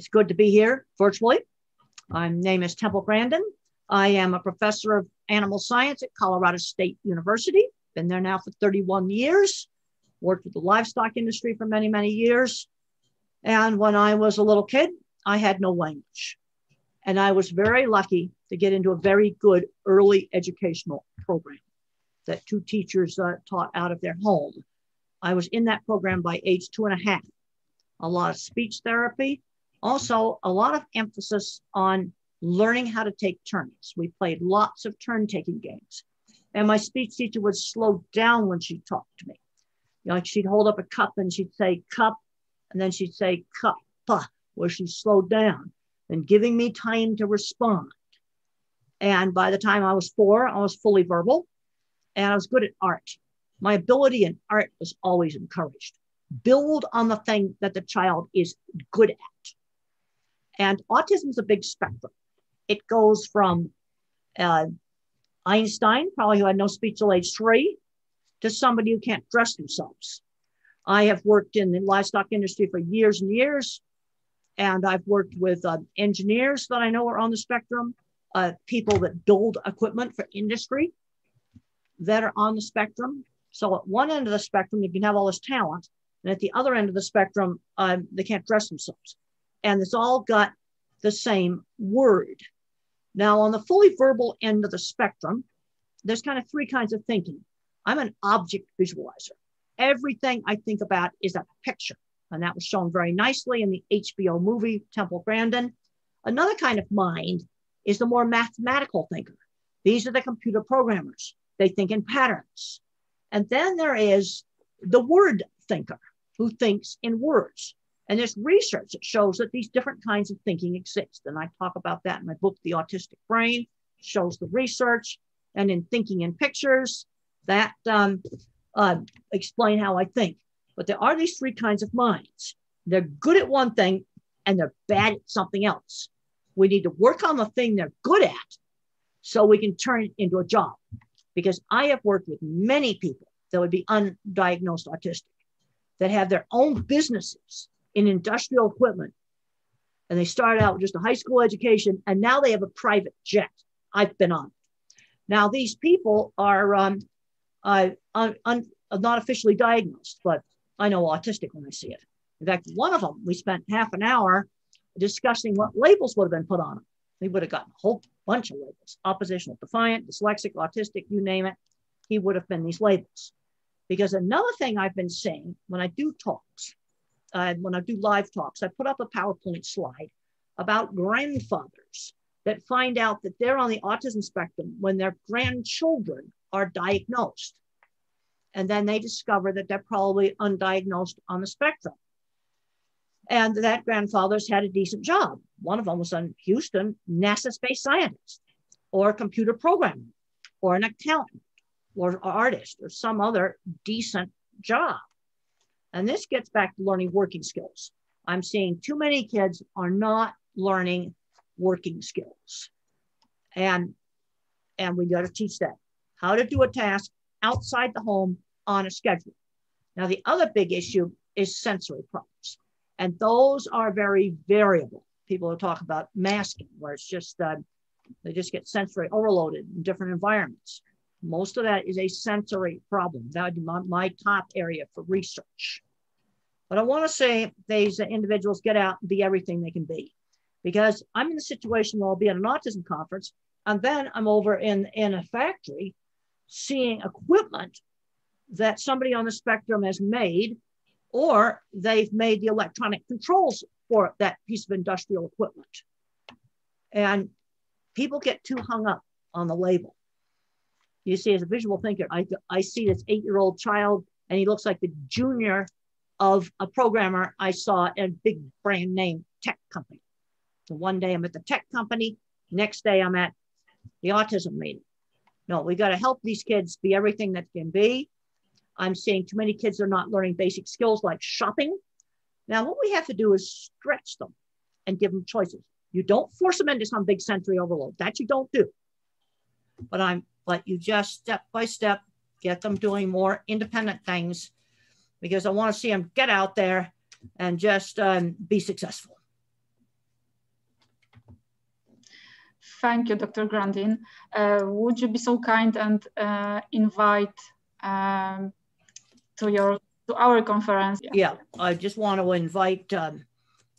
it's good to be here virtually. My name is Temple Grandin. I am a professor of animal science at Colorado State University. Been there now for 31 years. Worked with the livestock industry for many, many years. And when I was a little kid, I had no language. And I was very lucky to get into a very good early educational program that two teachers uh, taught out of their home. I was in that program by age two and a half. A lot of speech therapy, also a lot of emphasis on learning how to take turns. We played lots of turn taking games. And my speech teacher would slow down when she talked to me. You know, like she'd hold up a cup and she'd say cup, and then she'd say cup, where she slowed down and giving me time to respond. And by the time I was four, I was fully verbal and I was good at art. My ability in art was always encouraged. Build on the thing that the child is good at. And autism is a big spectrum. It goes from uh, Einstein, probably who had no speech till age three, to somebody who can't dress themselves. I have worked in the livestock industry for years and years, and I've worked with uh, engineers that I know are on the spectrum, uh, people that build equipment for industry that are on the spectrum. So at one end of the spectrum, you can have all this talent, and at the other end of the spectrum, um, they can't dress themselves. And it's all got the same word. Now, on the fully verbal end of the spectrum, there's kind of three kinds of thinking. I'm an object visualizer. Everything I think about is a picture. And that was shown very nicely in the HBO movie Temple Grandin. Another kind of mind is the more mathematical thinker. These are the computer programmers. They think in patterns. And then there is the word thinker who thinks in words. And there's research that shows that these different kinds of thinking exist. And I talk about that in my book, The Autistic Brain, shows the research. And in Thinking in Pictures, that um, uh, explain how I think. But there are these three kinds of minds. They're good at one thing and they're bad at something else. We need to work on the thing they're good at so we can turn it into a job. Because I have worked with many people that would be undiagnosed autistic that have their own businesses in industrial equipment. And they start out with just a high school education and now they have a private jet. I've been on. Now, these people are um, uh, un, un, not officially diagnosed, but I know autistic when I see it. In fact, one of them, we spent half an hour discussing what labels would have been put on them. He would have gotten a whole bunch of labels oppositional, defiant, dyslexic, autistic, you name it. He would have been these labels. Because another thing I've been saying when I do talks, uh, when I do live talks, I put up a PowerPoint slide about grandfathers that find out that they're on the autism spectrum when their grandchildren are diagnosed. And then they discover that they're probably undiagnosed on the spectrum. And that grandfather's had a decent job. One of them was in Houston, NASA space scientist, or a computer programmer, or an accountant, or artist, or some other decent job. And this gets back to learning working skills. I'm seeing too many kids are not learning working skills. And, and we got to teach that how to do a task outside the home on a schedule. Now, the other big issue is sensory problems. And those are very variable. People talk about masking, where it's just, uh, they just get sensory overloaded in different environments. Most of that is a sensory problem. That would be my, my top area for research. But I want to say these individuals get out and be everything they can be. Because I'm in a situation where I'll be at an autism conference, and then I'm over in, in a factory seeing equipment that somebody on the spectrum has made, or they've made the electronic controls for that piece of industrial equipment. And people get too hung up on the label. You see, as a visual thinker, I, I see this eight year old child, and he looks like the junior of a programmer I saw at a big brand name tech company. So one day I'm at the tech company, next day I'm at the autism meeting. No, we got to help these kids be everything that can be. I'm seeing too many kids are not learning basic skills like shopping. Now, what we have to do is stretch them and give them choices. You don't force them into some big sensory overload. That you don't do. But I'm but you just step by step get them doing more independent things because I want to see them get out there and just um, be successful. thank you, Dr. Grandin. Uh, would you be so kind and uh, invite um, to your to our conference? Yeah, yeah I just want to invite um,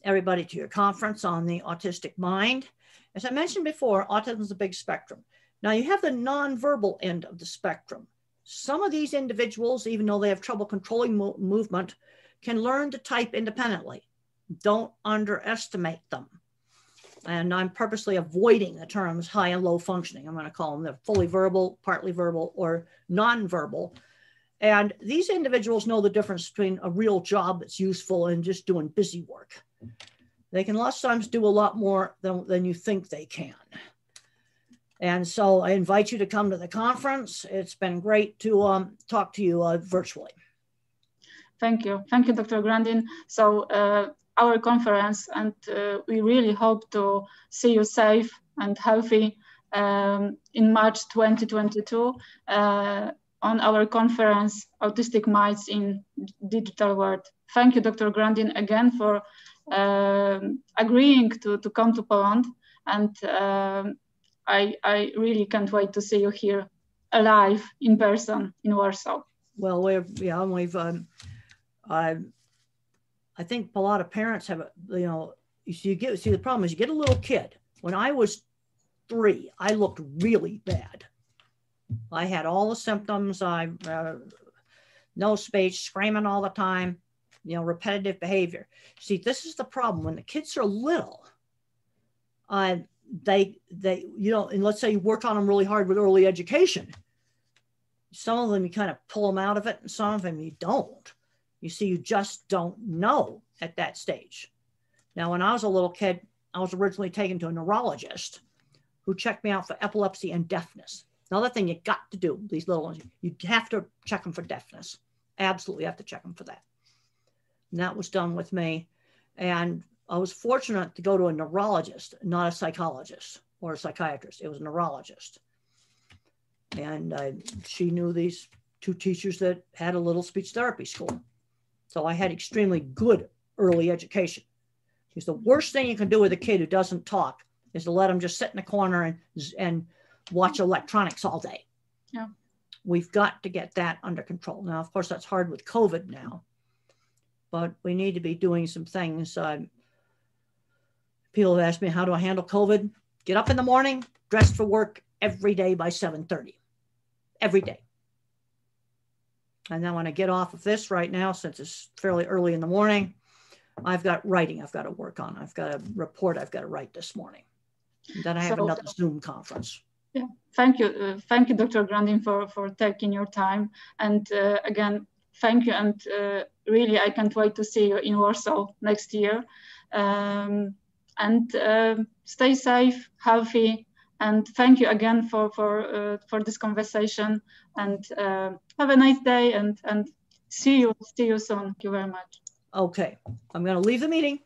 everybody to your conference on the autistic mind. As I mentioned before, autism is a big spectrum. Now you have the nonverbal end of the spectrum. Some of these individuals, even though they have trouble controlling mo movement, can learn to type independently. Don't underestimate them. And I'm purposely avoiding the terms high and low functioning. I'm going to call them the fully verbal, partly verbal, or nonverbal. And these individuals know the difference between a real job that's useful and just doing busy work. They can lots of times do a lot more than, than you think they can. And so I invite you to come to the conference. It's been great to um, talk to you uh, virtually. Thank you. Thank you, Dr. Grandin. So uh, our conference, and uh, we really hope to see you safe and healthy um, in March 2022 uh, on our conference, Autistic Minds in Digital World. Thank you, Dr. Grandin, again for um, agreeing to, to come to Poland. And um, I, I really can't wait to see you here alive in person in Warsaw. Well, we've, yeah, we've, um, I, I think a lot of parents have, you know, you get, see, the problem is you get a little kid. When I was three, I looked really bad. I had all the symptoms. I, uh, no speech, screaming all the time, you know, repetitive behavior. See, this is the problem. When the kids are little, uh, they they you know and let's say you work on them really hard with early education. Some of them you kind of pull them out of it and some of them you don't. You see you just don't know at that stage. Now when i was a little kid i was originally taken to a neurologist who checked me out for epilepsy and deafness. Another thing you got to do these little ones you have to check them for deafness. Absolutely have to check them for that. And that was done with me. And I was fortunate to go to a neurologist, not a psychologist or a psychiatrist. It was a neurologist. And uh, she knew these two teachers that had a little speech therapy school. So I had extremely good early education. Because the worst thing you can do with a kid who doesn't talk is to let them just sit in the corner and, and watch electronics all day. Yeah. We've got to get that under control. Now, of course, that's hard with COVID now, but we need to be doing some things. Uh, People have asked me, how do I handle COVID? Get up in the morning, dress for work every day by 7.30, every day. And then when I get off of this right now, since it's fairly early in the morning, I've got writing I've got to work on. I've got a report I've got to write this morning. And then I have so, another Zoom conference. Yeah, thank you. Uh, thank you, Dr. Grandin, for, for taking your time. And uh, again, thank you. And uh, really, I can't wait to see you in Warsaw next year. Um, and uh, stay safe, healthy, and thank you again for for uh, for this conversation. And uh, have a nice day, and and see you see you soon. Thank you very much. Okay, I'm going to leave the meeting.